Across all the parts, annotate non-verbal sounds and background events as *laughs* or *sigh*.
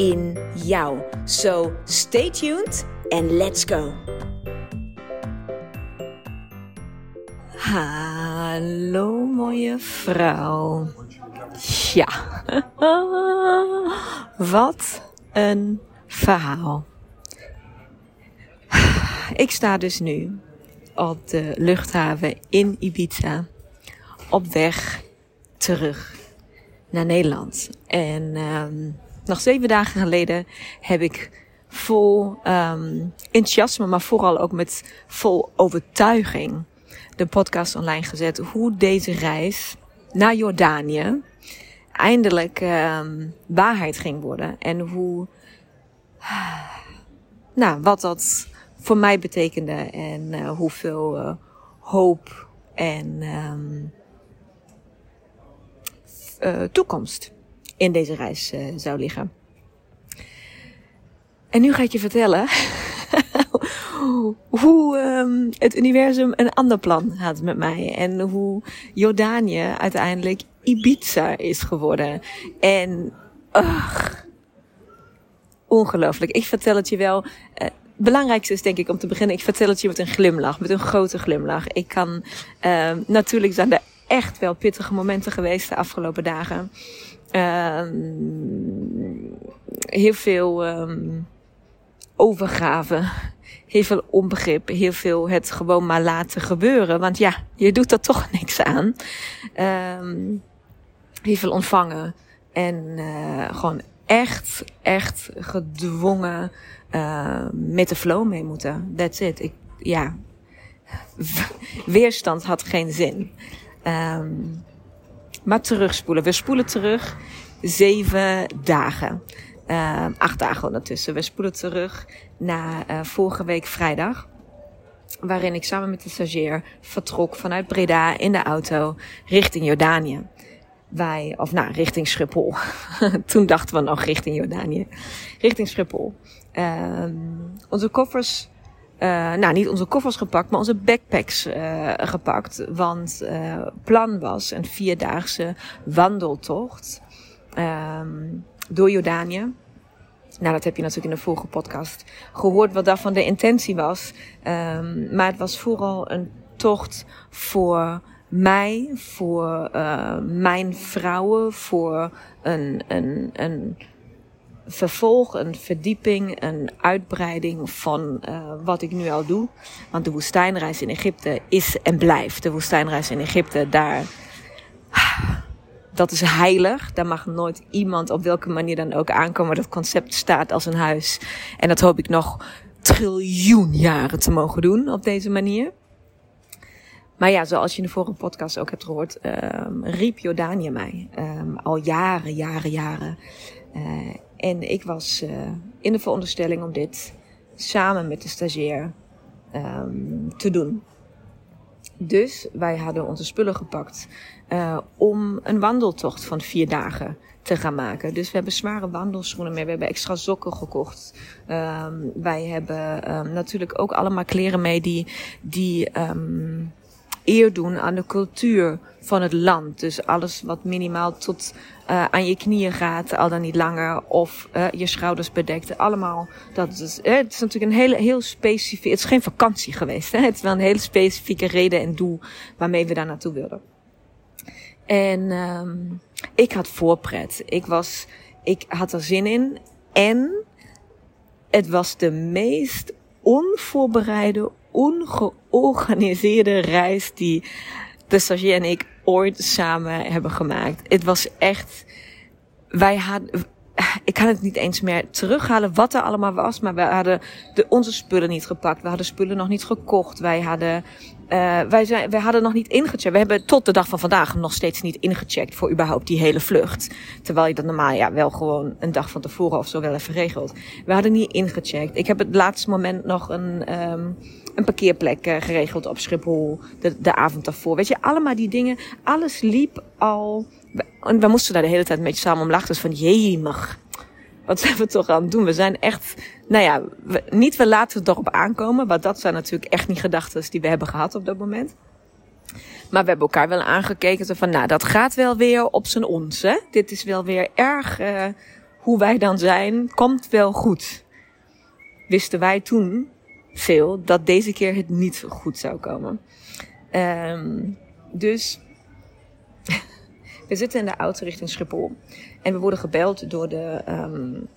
in jou. So stay tuned and let's go. Hallo mooie vrouw. Ja, *laughs* wat een verhaal. Ik sta dus nu op de luchthaven in Ibiza op weg terug naar Nederland. En um, nog zeven dagen geleden heb ik vol um, enthousiasme, maar vooral ook met vol overtuiging de podcast online gezet. Hoe deze reis naar Jordanië eindelijk um, waarheid ging worden. En hoe, nou, wat dat voor mij betekende en uh, hoeveel uh, hoop en um, uh, toekomst in deze reis uh, zou liggen. En nu ga ik je vertellen *laughs* hoe um, het universum een ander plan had met mij. En hoe Jordanië uiteindelijk Ibiza is geworden. En ugh, ongelooflijk. Ik vertel het je wel. Uh, belangrijkste is denk ik om te beginnen, ik vertel het je met een glimlach, met een grote glimlach. Ik kan, uh, natuurlijk zijn er echt wel pittige momenten geweest de afgelopen dagen. Uh, heel veel um, overgave, heel veel onbegrip, heel veel het gewoon maar laten gebeuren. Want ja, je doet er toch niks aan. Um, heel veel ontvangen en uh, gewoon echt, echt gedwongen uh, met de flow mee moeten. That's it. Ik, ja, *laughs* weerstand had geen zin. Maar terugspoelen. We spoelen terug zeven dagen. Uh, acht dagen ondertussen. We spoelen terug naar uh, vorige week vrijdag. Waarin ik samen met de stagiair vertrok vanuit Breda in de auto richting Jordanië. Wij, of nou, richting Schiphol. *laughs* Toen dachten we nog richting Jordanië. Richting Schiphol. Uh, onze koffers uh, nou, niet onze koffers gepakt, maar onze backpacks uh, gepakt. Want uh, plan was een vierdaagse wandeltocht um, door Jordanië. Nou, dat heb je natuurlijk in de vorige podcast gehoord, wat daarvan de intentie was. Um, maar het was vooral een tocht voor mij, voor mijn vrouwen, voor een, een, een vervolg, een verdieping, een uitbreiding van uh, wat ik nu al doe. Want de woestijnreis in Egypte is en blijft. De woestijnreis in Egypte, daar. Dat is heilig. Daar mag nooit iemand op welke manier dan ook aankomen. Dat concept staat als een huis. En dat hoop ik nog triljoen jaren te mogen doen op deze manier. Maar ja, zoals je in de vorige podcast ook hebt gehoord, um, riep Jordanië mij. Um, al jaren, jaren, jaren. Uh, en ik was uh, in de veronderstelling om dit samen met de stagiair um, te doen. Dus wij hadden onze spullen gepakt uh, om een wandeltocht van vier dagen te gaan maken. Dus we hebben zware wandelschoenen mee. We hebben extra sokken gekocht. Um, wij hebben um, natuurlijk ook allemaal kleren mee die, die um, eer doen aan de cultuur van het land. Dus alles wat minimaal tot uh, aan je knieën gaat, al dan niet langer, of uh, je schouders bedekt. Allemaal, dat is, uh, het is natuurlijk een hele, heel specifiek, het is geen vakantie geweest. Hè? Het is wel een hele specifieke reden en doel waarmee we daar naartoe wilden. En um, ik had voorpret. Ik was, ik had er zin in. En het was de meest onvoorbereide, ongeorganiseerde reis die de stagiair en ik ooit samen hebben gemaakt. Het was echt, wij hadden, ik kan het niet eens meer terughalen wat er allemaal was, maar we hadden de, onze spullen niet gepakt. We hadden spullen nog niet gekocht. Wij hadden Uh, wij, zijn, wij hadden nog niet ingecheckt. We hebben tot de dag van vandaag nog steeds niet ingecheckt voor überhaupt die hele vlucht. Terwijl je dat normaal ja, wel gewoon een dag van tevoren of zo wel even regelt. We hadden niet ingecheckt. Ik heb het laatste moment nog een, um, een parkeerplek uh, geregeld op Schiphol. De, de avond daarvoor. Weet je, allemaal die dingen. Alles liep al. En we moesten daar de hele tijd een beetje samen om lachen. Dus van jemig wat zijn we toch aan het doen? We zijn echt, nou ja, niet we laten het erop aankomen. Want dat zijn natuurlijk echt niet gedachten die we hebben gehad op dat moment. Maar we hebben elkaar wel aangekeken. Van, nou, dat gaat wel weer op zijn ons. Hè? Dit is wel weer erg uh, hoe wij dan zijn. Komt wel goed. Wisten wij toen veel dat deze keer het niet goed zou komen. Um, dus we zitten in de auto richting Schiphol. En we worden gebeld door de, um,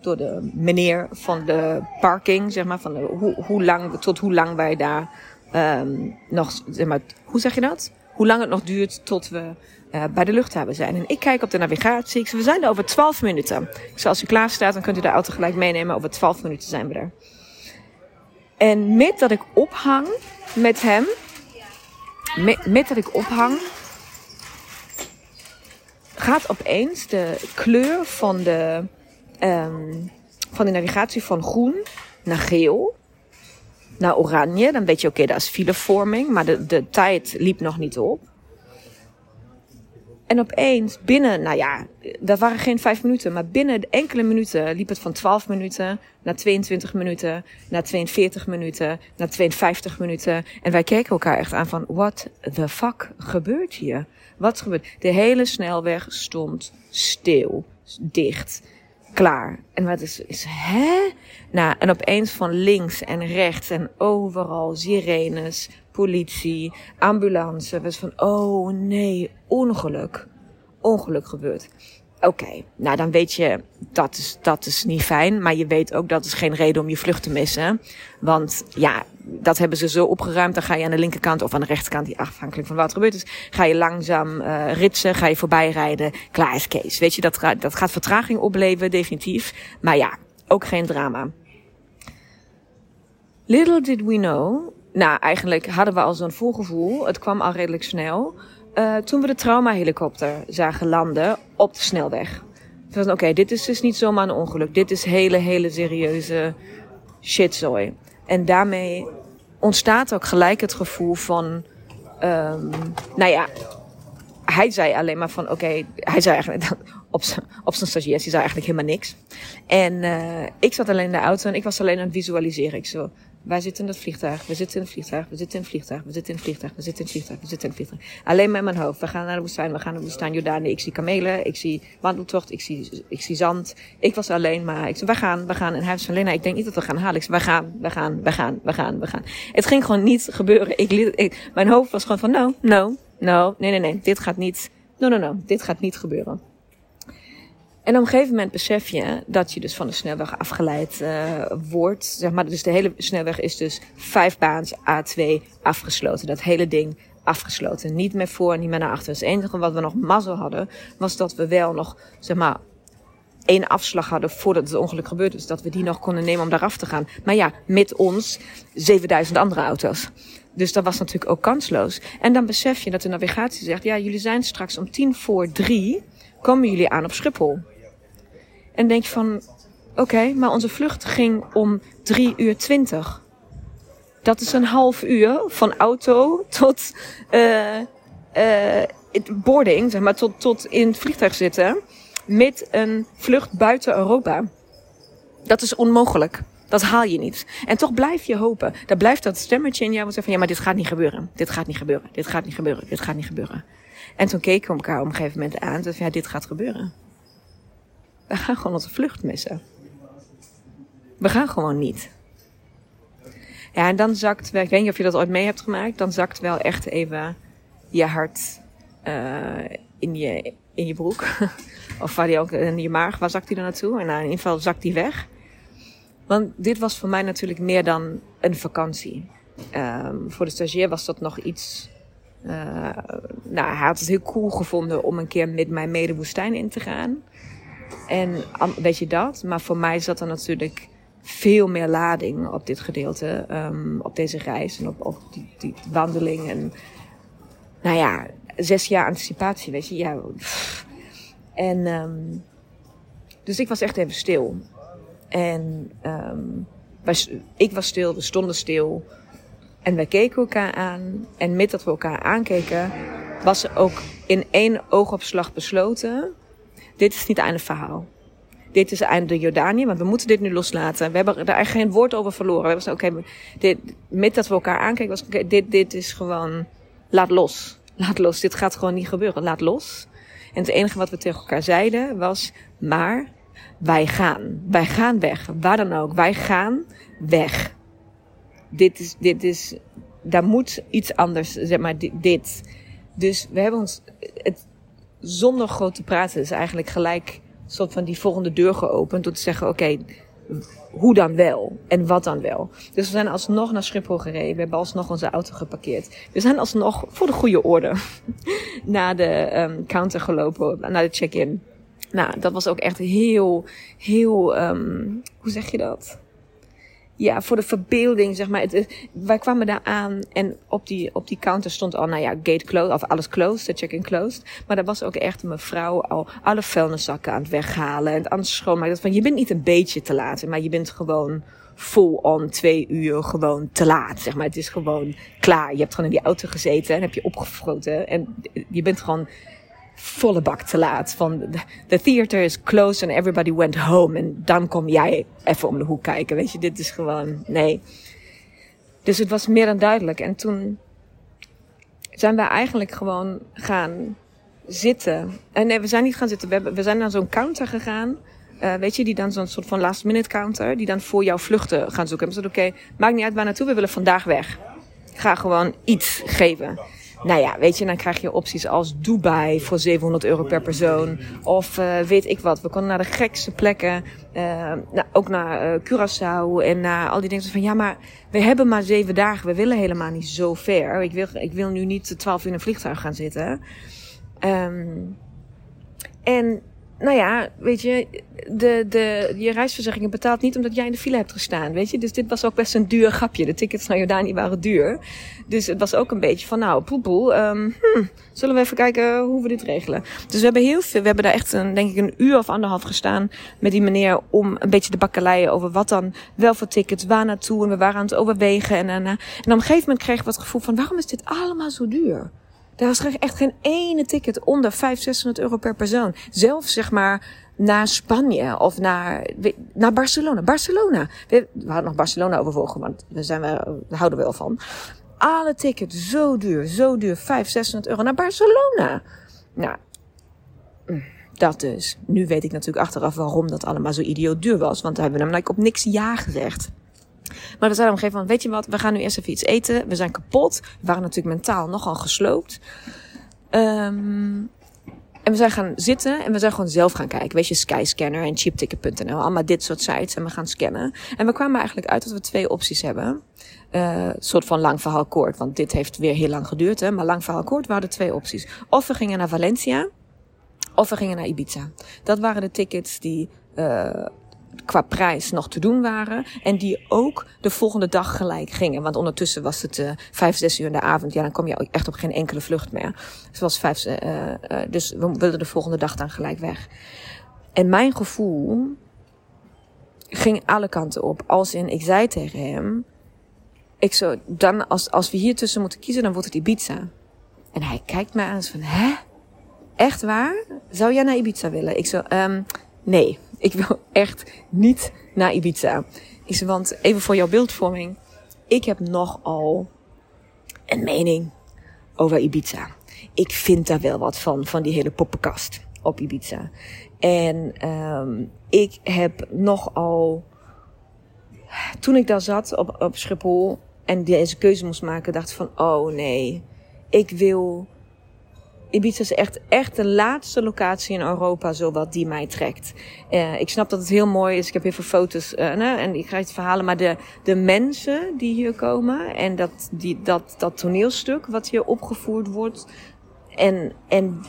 door de meneer van de parking, zeg maar, van hoe, hoe lang, tot hoe lang wij daar um, nog, zeg maar, hoe zeg je dat? Hoe lang het nog duurt tot we uh, bij de luchthaven zijn. En ik kijk op de navigatie. Ik zeg, we zijn er over 12 minuten. Ik zeg, als u klaar staat, dan kunt u de auto gelijk meenemen. Over 12 minuten zijn we er. En met dat ik ophang met hem, met, met dat ik ophang, gaat opeens de kleur van de, um, van de navigatie van groen naar geel. Naar oranje. Dan weet je, oké, okay, dat is filevorming. Maar de, de tijd liep nog niet op. En opeens binnen, nou ja, dat waren geen vijf minuten, maar binnen enkele minuten liep het van 12 minuten naar 22 minuten, naar 42 minuten, naar 52 minuten. En wij keken elkaar echt aan van, what the fuck gebeurt hier? Wat gebeurt? De hele snelweg stond stil, dicht, klaar. En wat is, is hè? Nou, en opeens van links en rechts en overal sirenes, politie, ambulance. Was van, oh nee, ongeluk. Ongeluk gebeurt. Oké, okay, nou dan weet je, dat is, dat is niet fijn. Maar je weet ook dat is geen reden om je vlucht te missen. Want ja, dat hebben ze zo opgeruimd. Dan ga je aan de linkerkant of aan de rechterkant, afhankelijk van wat er gebeurt is, ga je langzaam uh, ritsen, ga je voorbij rijden. Klaar is Kees. Weet je, dat, dat gaat vertraging opleveren, definitief. Maar ja, ook geen drama. Little did we know. Nou, eigenlijk hadden we al zo'n voorgevoel. Het kwam al redelijk snel. Uh, toen we de traumahelikopter zagen landen op de snelweg. Oké, okay, dit is dus niet zomaar een ongeluk. Dit is hele, hele serieuze shitzooi. En daarmee ontstaat ook gelijk het gevoel van, um, nou ja, hij zei alleen maar van, oké, hij zei eigenlijk *laughs* op zijn, op zijn stagiaires, hij zei eigenlijk helemaal niks. En uh, ik zat alleen in de auto en ik was alleen aan het visualiseren. Ik zo, wij zitten in het vliegtuig, we zitten in het vliegtuig, we zitten in het vliegtuig, we zitten in het vliegtuig, we zitten in het vliegtuig, we zitten in het vliegtuig. Alleen met mijn hoofd. We gaan naar de woestijn, we gaan naar de woestijn Jordaan. Ik zie kamelen, ik zie wandeltocht, ik zie, ik zie zand. Ik was alleen, maar ik zei, we gaan, we gaan. En hij was van, Lena, ik denk niet dat we gaan halen. Ik zei, we gaan, we gaan, we gaan, we gaan, we gaan. Het ging gewoon niet gebeuren. Ik, ik, mijn hoofd was gewoon van, no, no, no, nee, nee, nee, dit gaat niet, no, no, no, dit gaat niet gebeuren. En op een gegeven moment besef je dat je dus van de snelweg afgeleid uh, wordt. Zeg maar, dus de hele snelweg is dus vijf baans A2 afgesloten. Dat hele ding afgesloten. Niet meer voor, niet meer naar achter. Dus het enige wat we nog mazzel hadden, was dat we wel nog, zeg maar, één afslag hadden voordat het ongeluk gebeurde. Dus dat we die nog konden nemen om daar af te gaan. Maar ja, met ons 7000 andere auto's. Dus dat was natuurlijk ook kansloos. En dan besef je dat de navigatie zegt, ja, jullie zijn straks om tien voor drie, komen jullie aan op Schiphol. En denk je van, oké, maar onze vlucht ging om 3 uur 20. Dat is een half uur van auto tot uh, uh, boarding, zeg maar, tot, tot in het vliegtuig zitten. Met een vlucht buiten Europa. Dat is onmogelijk. Dat haal je niet. En toch blijf je hopen. Dan blijft dat stemmetje in jou zeggen van ja, maar dit gaat niet gebeuren. Dit gaat niet gebeuren. Dit gaat niet gebeuren. Dit gaat niet gebeuren. En toen keken we elkaar op een gegeven moment aan. Dat ja, dit gaat gebeuren. We gaan gewoon onze vlucht missen. We gaan gewoon niet. Ja, en dan zakt ik weet niet of je dat ooit mee hebt gemaakt, dan zakt wel echt even je hart uh, in, je, in je broek. *laughs* of waar die ook in je maag, waar zakt die dan naartoe? En nou, in ieder geval zakt die weg. Want dit was voor mij natuurlijk meer dan een vakantie. Um, voor de stagiair was dat nog iets. Uh, nou, hij had het heel cool gevonden om een keer met mijn mede woestijn in te gaan. En weet je dat? Maar voor mij zat er natuurlijk veel meer lading op dit gedeelte, um, op deze reis en op, op die, die wandeling. En nou ja, zes jaar anticipatie, weet je. Ja, En um, dus ik was echt even stil. En wij, ik was stil, we stonden stil. En wij keken elkaar aan. En met dat we elkaar aankeken, was er ook in één oogopslag besloten: dit is niet het einde verhaal. Dit is het einde de Jordanië, want we moeten dit nu loslaten. We hebben daar geen woord over verloren. We hebben oké, okay, met dat we elkaar aankeken, was oké, dit, dit is gewoon, laat los. Laat los, dit gaat gewoon niet gebeuren. Laat los. En het enige wat we tegen elkaar zeiden was, maar wij gaan. Wij gaan weg. Waar dan ook. Wij gaan weg. Dit is, dit is, daar moet iets anders, zeg maar, dit. Dus we hebben ons, het, zonder groot te praten, is eigenlijk gelijk soort van die volgende deur geopend. Door te zeggen, oké, hoe dan wel? En wat dan wel? Dus we zijn alsnog naar Schiphol gereden. We hebben alsnog onze auto geparkeerd. We zijn alsnog voor de goede orde *laughs* naar de um, counter gelopen, naar de check-in. Nou, dat was ook echt heel, heel, um, hoe zeg je dat? Ja, voor de verbeelding, zeg maar. Het, wij kwamen daar aan en op die, op die counter stond al, nou ja, gate closed, of alles closed, de check-in closed. Maar er was ook echt een mevrouw al alle vuilniszakken aan het weghalen en aan het schoonmaken. Van, je bent niet een beetje te laat, maar je bent gewoon full on twee uur gewoon te laat, zeg maar. Het is gewoon klaar. Je hebt gewoon in die auto gezeten en heb je opgefroten en je bent gewoon volle bak te laat. Van the theater is closed and everybody went home. En dan kom jij even om de hoek kijken. Weet je, dit is gewoon, nee. Dus het was meer dan duidelijk. En toen zijn wij eigenlijk gewoon gaan zitten. En nee, we zijn niet gaan zitten. We, we zijn naar zo'n counter gegaan. Uh, weet je, die dan zo'n soort van last minute counter. Die dan voor jouw vluchten gaan zoeken. En we zeiden, oké, maakt niet uit waar naartoe. We willen vandaag weg. Ga gewoon iets geven. Nou ja, weet je, dan krijg je opties als Dubai voor 700 euro per persoon. Of uh, weet ik wat. We konden naar de gekste plekken. Uh, nou, ook naar uh, Curaçao en naar al die dingen. Van ja, maar we hebben maar zeven dagen. We willen helemaal niet zo ver. Ik wil, ik wil nu niet 12 uur in een vliegtuig gaan zitten. Um, en nou ja, weet je, de, de, je reisverzekering betaalt niet omdat jij in de file hebt gestaan, weet je. Dus dit was ook best een duur grapje. De tickets naar Jordanië waren duur. Dus het was ook een beetje van, nou, poepoe, um, hm, zullen we even kijken hoe we dit regelen. Dus we hebben heel veel, we hebben daar echt een, denk ik een uur of anderhalf gestaan met die meneer om een beetje de bakkeleien over wat dan wel voor tickets, waar naartoe. En we waren aan het overwegen en, en, en op een gegeven moment kregen we het gevoel van, waarom is dit allemaal zo duur? Daar was echt geen ene ticket onder 500, 600 euro per persoon. Zelfs zeg maar naar Spanje of naar, naar Barcelona. Barcelona. We, hadden nog Barcelona overwogen, want daar, zijn we, daar houden we wel van. Alle tickets zo duur, zo duur. 500, 600 euro naar Barcelona. Nou, mm, dat dus. Nu weet ik natuurlijk achteraf waarom dat allemaal zo idioot duur was. Want daar hebben we namelijk op niks ja gezegd. Maar dan zei op een gegeven moment, weet je wat, we gaan nu eerst even iets eten. We zijn kapot. We waren natuurlijk mentaal nogal gesloopt. Um, en we zijn gaan zitten en we zijn gewoon zelf gaan kijken. Weet je, Skyscanner en cheapticket.nl. Allemaal dit soort sites. En we gaan scannen. En we kwamen eigenlijk uit dat we twee opties hebben. Uh, soort van lang verhaal kort. Want dit heeft weer heel lang geduurd. Hè? Maar lang verhaal kort waren er twee opties. Of we gingen naar Valencia. Of we gingen naar Ibiza. Dat waren de tickets die uh, qua prijs nog te doen waren. En die ook de volgende dag gelijk gingen. Want ondertussen was het uh, vijf, zes uur in de avond. Ja, dan kom je ook echt op geen enkele vlucht meer. Dus, was vijf, uh, uh, dus we wilden de volgende dag dan gelijk weg. En mijn gevoel ging alle kanten op. Als in, ik zei tegen hem... Ik zo, dan als, als we hier tussen moeten kiezen, dan wordt het Ibiza. En hij kijkt mij aan van, hè? Echt waar? Zou jij naar Ibiza willen? Ik zo, um, nee ik wil echt niet naar Ibiza. Is, want even voor jouw beeldvorming. Ik heb nogal een mening over Ibiza. Ik vind daar wel wat van, van die hele poppenkast op Ibiza. En um, ik heb nogal. Toen ik daar zat op, op Schiphol en deze keuze moest maken, dacht van: oh nee, ik wil Ibiza is echt, echt de laatste locatie in Europa, zowat die mij trekt. Uh, ik snap dat het heel mooi is. Ik heb heel veel foto's ne, en ik krijg het verhalen. Maar de, de mensen die hier komen en dat, die, dat, dat toneelstuk wat hier opgevoerd wordt. En, en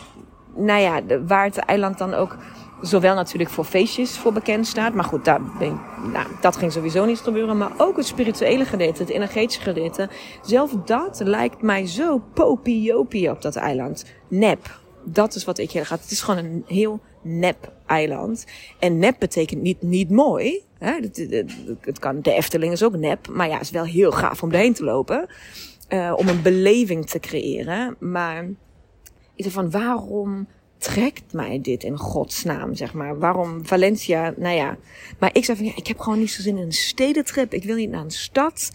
nou ja, de, waar het eiland dan ook zowel natuurlijk voor feestjes voor bekend staat. Maar goed, daar ben, nou, dat ging sowieso niet gebeuren. Maar ook het spirituele gedeelte, het energetische gedeelte. Zelf dat lijkt mij zo popiopie op dat eiland. Nep. Dat is wat ik hier gaat. Het is gewoon een heel nep eiland. En nep betekent niet, niet mooi. Hè? Het, kan, de Efteling is ook nep. Maar ja, het is wel heel gaaf om erheen te lopen. Uh, om een beleving te creëren. Maar ik zeg van waarom trekt mij dit in godsnaam, zeg maar? Waarom Valencia? Nou ja. Maar ik zei van ja, ik heb gewoon niet zo zin in een stedentrip. Ik wil niet naar een stad.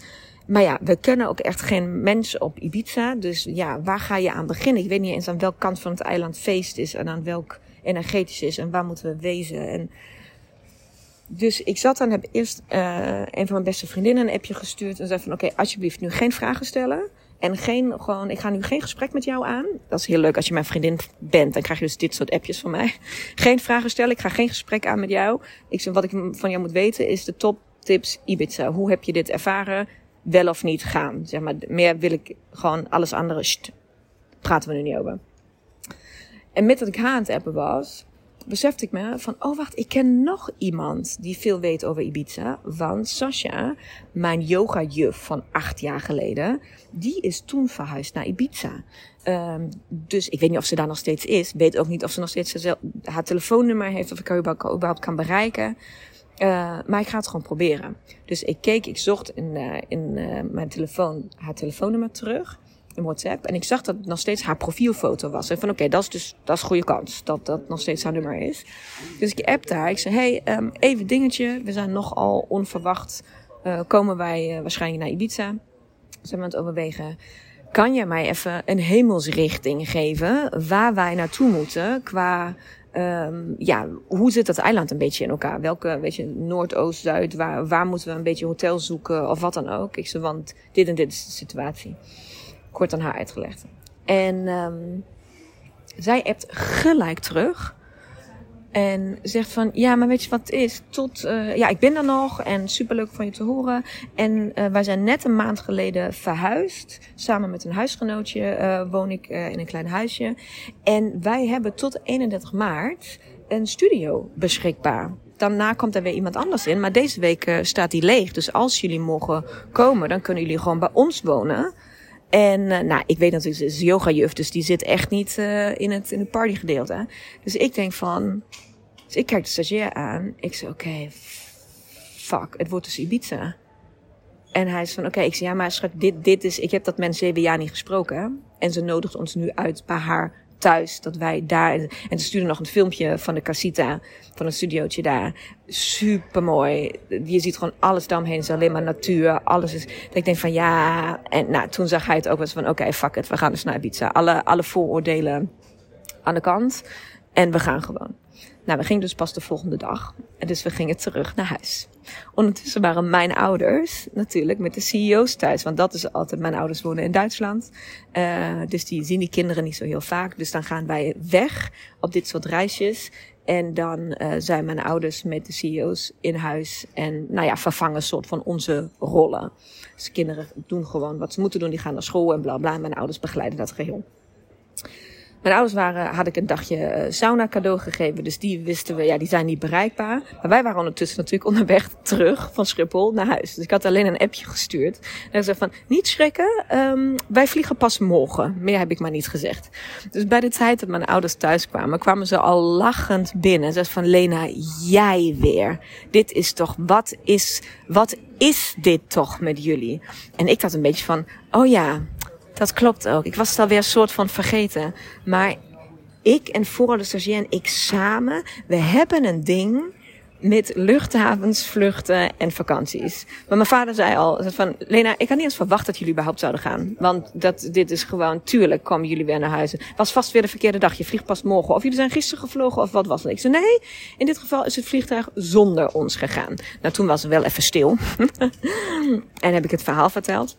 Maar ja, we kennen ook echt geen mensen op Ibiza. Dus ja, waar ga je aan beginnen? Ik weet niet eens aan welke kant van het eiland feest is en aan welk energetisch is en waar moeten we wezen. En dus ik zat dan, heb eerst uh, een van mijn beste vriendinnen een appje gestuurd en zei van oké, alsjeblieft nu geen vragen stellen. En geen, gewoon, ik ga nu geen gesprek met jou aan. Dat is heel leuk als je mijn vriendin bent. Dan krijg je dus dit soort appjes van mij. *laughs* Geen vragen stellen. Ik ga geen gesprek aan met jou. Ik wat ik van jou moet weten is de top tips Ibiza. Hoe heb je dit ervaren? Wel of niet gaan. Zeg maar, meer wil ik gewoon alles andere. Sst, praten we nu niet over. En met dat ik haar aan het appen was, besefte ik me van, oh wacht, ik ken nog iemand die veel weet over Ibiza. Want Sasha, mijn yoga-juf van acht jaar geleden, die is toen verhuisd naar Ibiza. Um, dus ik weet niet of ze daar nog steeds is. Weet ook niet of ze nog steeds haar telefoonnummer heeft of ik haar überhaupt kan bereiken. Uh, maar ik ga het gewoon proberen. Dus ik keek, ik zocht in, uh, in uh, mijn telefoon haar telefoonnummer terug in WhatsApp. En ik zag dat het nog steeds haar profielfoto was. En van oké, dat is dus dat is goede kans dat dat nog steeds haar nummer is. Dus ik appte haar. Ik zei, hey, um, even dingetje. We zijn nogal onverwacht. Uh, komen wij uh, waarschijnlijk naar Ibiza. Zijn we aan het overwegen. Kan jij mij even een hemelsrichting geven waar wij naartoe moeten qua um, ja, hoe zit dat eiland een beetje in elkaar? Welke, weet je, Noordoost, Zuid, waar, waar moeten we een beetje hotel zoeken of wat dan ook? Ik zei, want dit en dit is de situatie kort aan haar uitgelegd. En um, zij appt gelijk terug. En zegt van, ja, maar weet je wat het is? Tot, uh, ja, ik ben er nog en superleuk van je te horen. En uh, wij zijn net een maand geleden verhuisd. Samen met een huisgenootje uh, woon ik in een klein huisje. En wij hebben tot 31 maart een studio beschikbaar. Daarna komt er weer iemand anders in. Maar deze week staat die leeg. Dus als jullie mogen komen, dan kunnen jullie gewoon bij ons wonen. En uh, nou, ik weet natuurlijk, ze is yoga-juf, dus die zit echt niet uh, in, het, in het partygedeelte. Dus ik denk van, dus ik kijk de stagiair aan. Ik zeg, oké, fuck, het wordt dus Ibiza. En hij is van, oké, ik zeg, ja, maar schat, dit, dit is, ik heb dat zeven jaar niet gesproken. En ze nodigt ons nu uit bij haar thuis, dat wij daar. En ze stuurde nog een filmpje van de casita, van een studiootje daar. Super mooi. Je ziet gewoon alles daaromheen, is alleen maar natuur. Alles is. Dat ik denk van ja. En nou, toen zag hij het ook wel van: oké, fuck it, we gaan dus naar Ibiza. Alle, alle vooroordelen aan de kant. En we gaan gewoon. Nou, we gingen dus pas de volgende dag. En dus we gingen terug naar huis. Ondertussen waren mijn ouders natuurlijk met de CEO's thuis. Want dat is altijd, mijn ouders wonen in Duitsland. Uh, dus die zien die kinderen niet zo heel vaak. Dus dan gaan wij weg op dit soort reisjes. En dan uh, zijn mijn ouders met de CEO's in huis. En nou ja, vervangen een soort van onze rollen. Dus de kinderen doen gewoon wat ze moeten doen. Die gaan naar school en bla bla. Mijn ouders begeleiden dat geheel. Mijn ouders waren, had ik een dagje uh, sauna cadeau gegeven. Dus die wisten we, ja, die zijn niet bereikbaar. Maar wij waren ondertussen natuurlijk onderweg *laughs* terug van Schiphol naar huis. Dus ik had alleen een appje gestuurd. En ik zei van, niet schrikken, um, wij vliegen pas morgen. Meer heb ik maar niet gezegd. Dus bij de tijd dat mijn ouders thuis kwamen, kwamen ze al lachend binnen. Ze van, Lena, jij weer. Dit is toch, wat is, wat is dit toch met jullie? En ik had een beetje van, oh ja, dat klopt ook. Ik was het alweer een soort van vergeten. Maar ik en vooral de stagiair en ik samen, we hebben een ding met luchthavens, vluchten en vakanties. Maar mijn vader zei al van, Lena, ik had niet eens verwacht dat jullie überhaupt zouden gaan. Want dat, dit is gewoon, tuurlijk komen jullie weer naar huis. Was vast weer de verkeerde dag. Je vliegt pas morgen. Of jullie zijn gisteren gevlogen of wat was het? Ik zei, nee, in dit geval is het vliegtuig zonder ons gegaan. Nou, toen was het wel even stil. *laughs* en heb ik het verhaal verteld.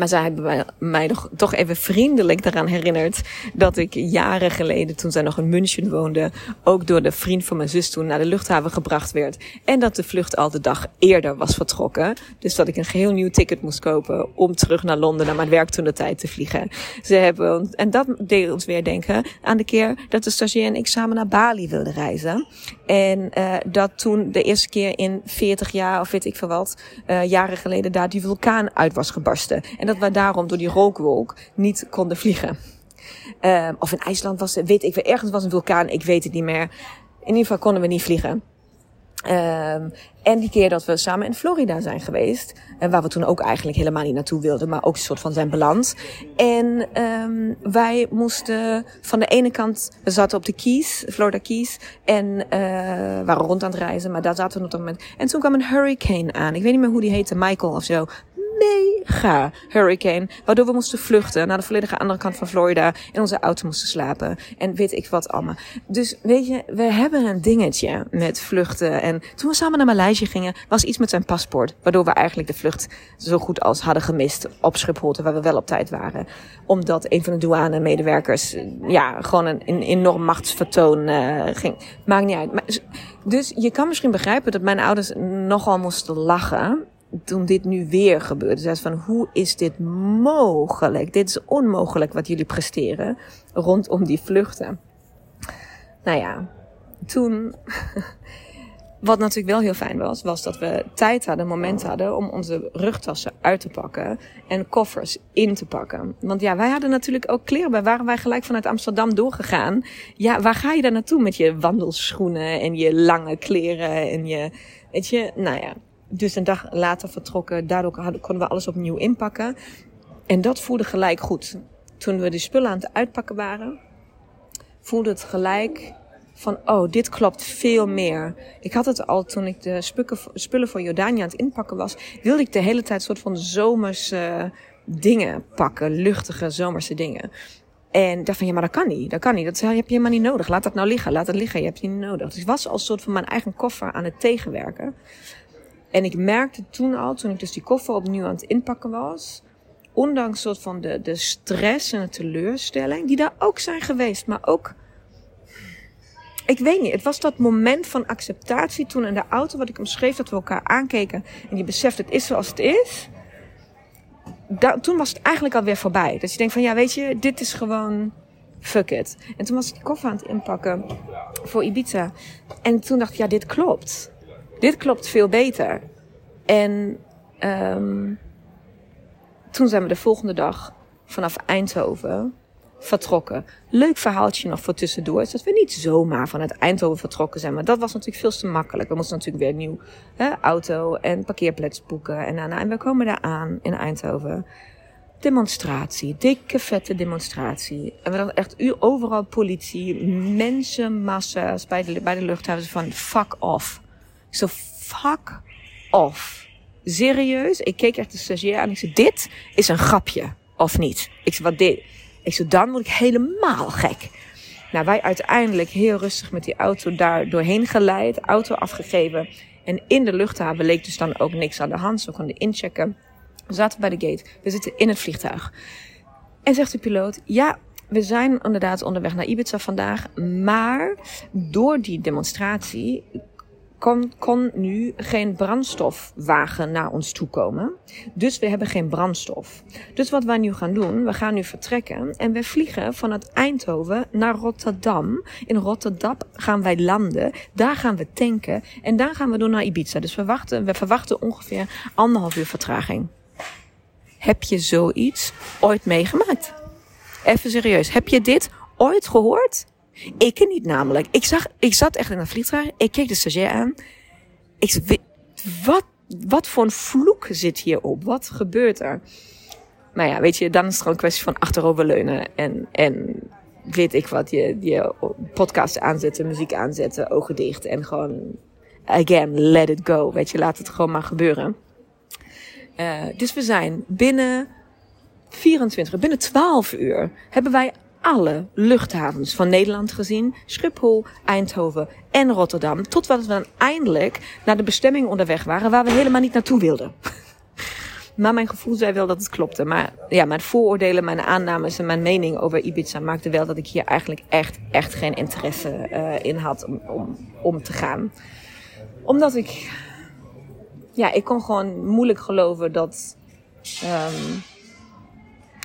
Maar zij hebben mij toch even vriendelijk eraan herinnerd dat ik jaren geleden, toen zij nog in München woonde, ook door de vriend van mijn zus toen naar de luchthaven gebracht werd. En dat de vlucht al de dag eerder was vertrokken. Dus dat ik een geheel nieuw ticket moest kopen om terug naar Londen, naar mijn werk toen de tijd te vliegen. Ze hebben, en dat deed ons weer denken aan de keer dat de stagiair en ik samen naar Bali wilden reizen. En uh, dat toen de eerste keer in 40 jaar, of weet ik veel wat, uh, jaren geleden daar die vulkaan uit was gebarsten. En dat we daarom door die rookwolk niet konden vliegen. Uh, of in IJsland was, weet ik, ergens was een vulkaan, ik weet het niet meer. In ieder geval konden we niet vliegen. Um, en die keer dat we samen in Florida zijn geweest, en waar we toen ook eigenlijk helemaal niet naartoe wilden, maar ook een soort van zijn beland. En um, wij moesten van de ene kant, we zaten op de Keys, Florida Keys, en uh, waren rond aan het reizen, maar daar zaten we op dat moment. En toen kwam een hurricane aan. Ik weet niet meer hoe die heette, Michael of zo mega hurricane. Waardoor we moesten vluchten naar de volledige andere kant van Florida. In onze auto moesten slapen. En weet ik wat allemaal. Dus weet je, we hebben een dingetje met vluchten. En toen we samen naar Maleisië gingen, was iets met zijn paspoort. Waardoor we eigenlijk de vlucht zo goed als hadden gemist op Schiphol. Waar we wel op tijd waren. Omdat een van de douane medewerkers, ja, gewoon een, enorm machtsvertoon uh, ging. Maakt niet uit. Dus je kan misschien begrijpen dat mijn ouders nogal moesten lachen toen dit nu weer gebeurde. Zei van, hoe is dit mogelijk? Dit is onmogelijk wat jullie presteren rondom die vluchten. Nou ja, toen... *laughs* Wat natuurlijk wel heel fijn was, was dat we tijd hadden, moment hadden om onze rugtassen uit te pakken en koffers in te pakken. Want ja, wij hadden natuurlijk ook kleren bij. Waren wij gelijk vanuit Amsterdam doorgegaan. Ja, waar ga je dan naartoe met je wandelschoenen en je lange kleren en je, weet je, nou ja dus een dag later vertrokken. Daardoor konden we alles opnieuw inpakken. En dat voelde gelijk goed. Toen we de spullen aan het uitpakken waren, voelde het gelijk van, oh, dit klopt veel meer. Ik had het al toen ik de spullen voor Jordanië aan het inpakken was, wilde ik de hele tijd soort van zomerse dingen pakken, luchtige zomerse dingen. En dacht van, ja, maar dat kan niet. Dat kan niet. Dat heb je helemaal niet nodig. Laat dat nou liggen. Laat het liggen. Je hebt het niet nodig. Dus ik was als soort van mijn eigen koffer aan het tegenwerken. En ik merkte toen al, toen ik dus die koffer opnieuw aan het inpakken was, ondanks soort van de, de stress en de teleurstelling, die daar ook zijn geweest, maar ook, ik weet niet, het was dat moment van acceptatie toen in de auto, wat ik omschreef, dat we elkaar aankeken en je beseft het is zoals het is. toen was het eigenlijk alweer voorbij. Dat je denkt van, ja, weet je, dit is gewoon, fuck it. En toen was ik die koffer aan het inpakken voor Ibiza. En toen dacht ik, ja, dit klopt dit klopt veel beter. En um, toen zijn we de volgende dag vanaf Eindhoven vertrokken. Leuk verhaaltje nog voor tussendoor. Is dat we niet zomaar vanuit Eindhoven vertrokken zijn. Maar dat was natuurlijk veel te makkelijk. We moesten natuurlijk weer nieuw hè, auto en parkeerplaats boeken. En, en we komen daar aan in Eindhoven. Demonstratie, dikke vette demonstratie. En we hadden echt overal politie, mensenmassa's bij de, bij de luchthaven van fuck off. Ik zo, fuck off. Serieus? Ik keek echt de stagiair aan. Ik zei, dit is een grapje, of niet? Ik zei, wat dit? Ik zei, dan word ik helemaal gek. Nou, wij uiteindelijk heel rustig met die auto daar doorheen geleid. Auto afgegeven. En in de luchthaven leek dus dan ook niks aan de hand. Zo konden inchecken. We zaten bij de gate. We zitten in het vliegtuig. En zegt de piloot, ja, we zijn inderdaad onderweg naar Ibiza vandaag. Maar door die demonstratie kon, kon nu geen brandstofwagen naar ons toe komen. Dus we hebben geen brandstof. Dus wat wij nu gaan doen, we gaan nu vertrekken en we vliegen vanuit Eindhoven naar Rotterdam. In Rotterdam gaan wij landen, daar gaan we tanken en daar gaan we door naar Ibiza. Dus we, wachten, we verwachten ongeveer anderhalf uur vertraging. Heb je zoiets ooit meegemaakt? Even serieus, heb je dit ooit gehoord? Ik niet namelijk. Ik, zag, ik zat echt in een vliegtuig. Ik keek de stagiair aan. Ik zei, wat, wat voor een vloek zit hierop? Wat gebeurt er? Maar ja, weet je, dan is het gewoon een kwestie van achteroverleunen. En, en weet ik wat, je, je podcast aanzetten, muziek aanzetten, ogen dicht. En gewoon, again, let it go. Weet je, laat het gewoon maar gebeuren. Uh, dus we zijn binnen 24, binnen 12 uur hebben wij alle luchthavens van Nederland gezien. Schiphol, Eindhoven en Rotterdam. Totdat we dan eindelijk naar de bestemming onderweg waren waar we helemaal niet naartoe wilden. *laughs* Maar mijn gevoel zei wel dat het klopte. Maar ja, mijn vooroordelen, mijn aannames en mijn mening over Ibiza maakte wel dat ik hier eigenlijk echt, echt geen interesse uh, in had om, om, om te gaan. Omdat ik, ja, ik kon gewoon moeilijk geloven dat. Um,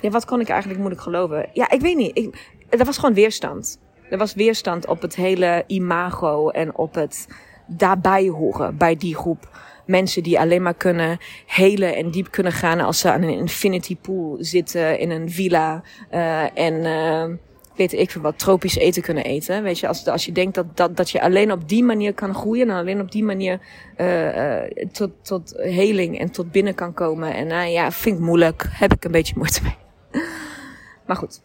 ja, wat kon ik eigenlijk moeilijk geloven? Ja, ik weet niet. Ik, er was gewoon weerstand. Er was weerstand op het hele imago en op het daarbij horen bij die groep mensen die alleen maar kunnen helen en diep kunnen gaan als ze aan een infinity pool zitten in een villa uh, en uh, weet ik veel wat, tropisch eten kunnen eten. Weet je, als, als je denkt dat, dat, dat je alleen op die manier kan groeien en alleen op die manier uh, tot, tot heling en tot binnen kan komen. En uh, ja, vind ik moeilijk, heb ik een beetje moeite mee. *laughs* maar goed,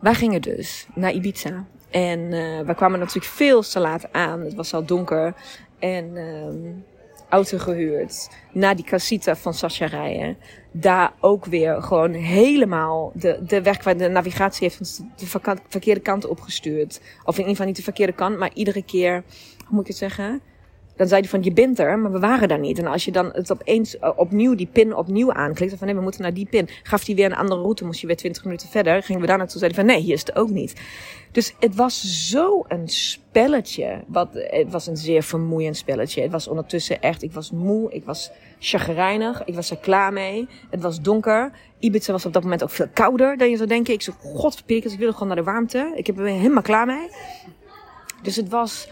wij gingen dus naar Ibiza. En uh, we kwamen natuurlijk veel te laat aan. Het was al donker. En uh, auto gehuurd. Naar die casita van Sascha rijden. Daar ook weer gewoon helemaal de, de weg waar de navigatie heeft ons de verkeerde kant opgestuurd. Of in ieder geval niet de verkeerde kant, maar iedere keer, hoe moet ik het zeggen? Dan zei hij van je bent er, maar we waren daar niet. En als je dan het opeens uh, opnieuw die pin opnieuw aanklikt, van nee, we moeten naar die pin, gaf hij weer een andere route, moest je weer 20 minuten verder, gingen we daar naartoe, zei hij van nee, hier is het ook niet. Dus het was zo een spelletje. Wat, het was een zeer vermoeiend spelletje. Het was ondertussen echt, ik was moe, ik was chagrijnig, ik was er klaar mee. Het was donker. Ibiza was op dat moment ook veel kouder dan je zou denken. Ik zei, godverpikkers, ik wil gewoon naar de warmte. Ik heb er helemaal klaar mee. Dus het was,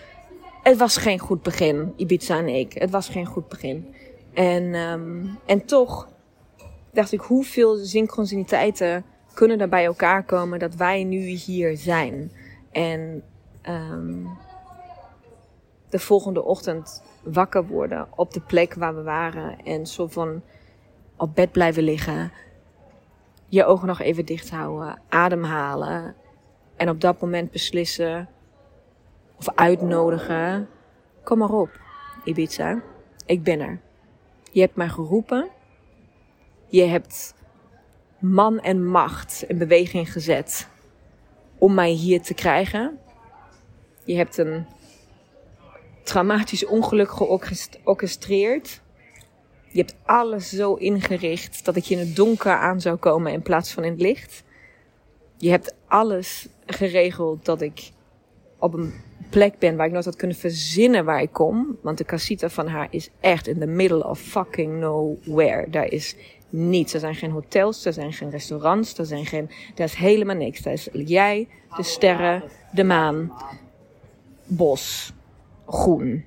het was geen goed begin, Ibiza en ik. Het was geen goed begin. En, um, en toch dacht ik, hoeveel synchroniciteiten kunnen er bij elkaar komen dat wij nu hier zijn. En um, de volgende ochtend wakker worden op de plek waar we waren. En zo van op bed blijven liggen. Je ogen nog even dicht houden. Ademhalen. En op dat moment beslissen. Of uitnodigen. Kom maar op, Ibiza. Ik ben er. Je hebt mij geroepen. Je hebt man en macht in beweging gezet om mij hier te krijgen. Je hebt een traumatisch ongeluk georchestreerd. Je hebt alles zo ingericht dat ik je in het donker aan zou komen in plaats van in het licht. Je hebt alles geregeld dat ik op een plek ben waar ik nooit had kunnen verzinnen waar ik kom. Want de casita van haar is echt in the middle of fucking nowhere. Daar is niets. Er zijn geen hotels, er zijn geen restaurants, er zijn geen, er is helemaal niks. Daar is jij, de sterren, de maan, bos, groen.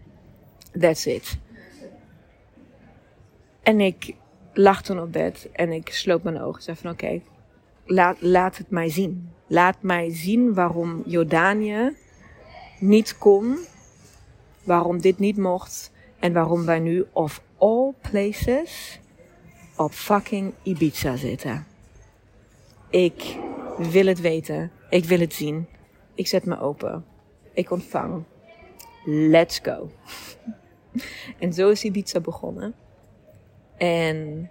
That's it. En ik lag toen op bed en ik sloot mijn ogen. Zei van oké, laat, laat het mij zien. Laat mij zien waarom Jordanië niet kon. Waarom dit niet mocht. En waarom wij nu of all places op fucking Ibiza zitten. Ik wil het weten. Ik wil het zien. Ik zet me open. Ik ontvang. Let's go. *laughs* en zo is Ibiza begonnen. En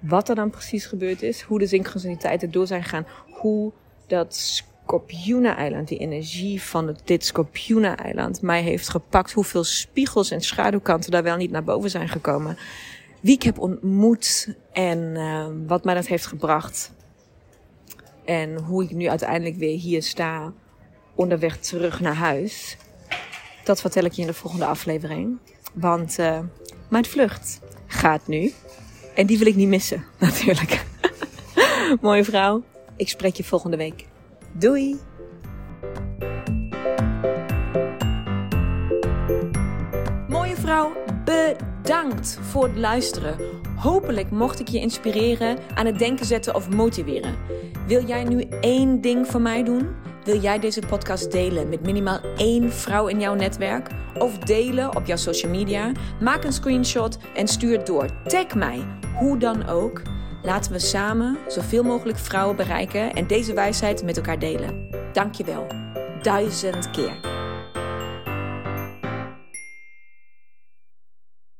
wat er dan precies gebeurd is, hoe de synchroniciteiten door zijn gegaan, hoe dat Scorpiona-eiland, die energie van het, dit Scorpiona-eiland, mij heeft gepakt, hoeveel spiegels en schaduwkanten daar wel niet naar boven zijn gekomen wie ik heb ontmoet en uh, wat mij dat heeft gebracht. En hoe ik nu uiteindelijk weer hier sta, onderweg terug naar huis. Dat vertel ik je in de volgende aflevering. Want uh, mijn vlucht gaat nu. En die wil ik niet missen, *laughs* natuurlijk. *laughs* Mooie vrouw. Ik spreek je volgende week. Doei! Mooie vrouw, bedankt voor het luisteren. Hopelijk mocht ik je inspireren, aan het denken zetten of motiveren. Wil jij nu één ding voor mij doen? Wil jij deze podcast delen met minimaal één vrouw in jouw netwerk? Of delen op jouw social media? Maak een screenshot en stuur het door. Tag mij, hoe dan ook. Laten we samen zoveel mogelijk vrouwen bereiken en deze wijsheid met elkaar delen. Dankjewel. Duizend keer.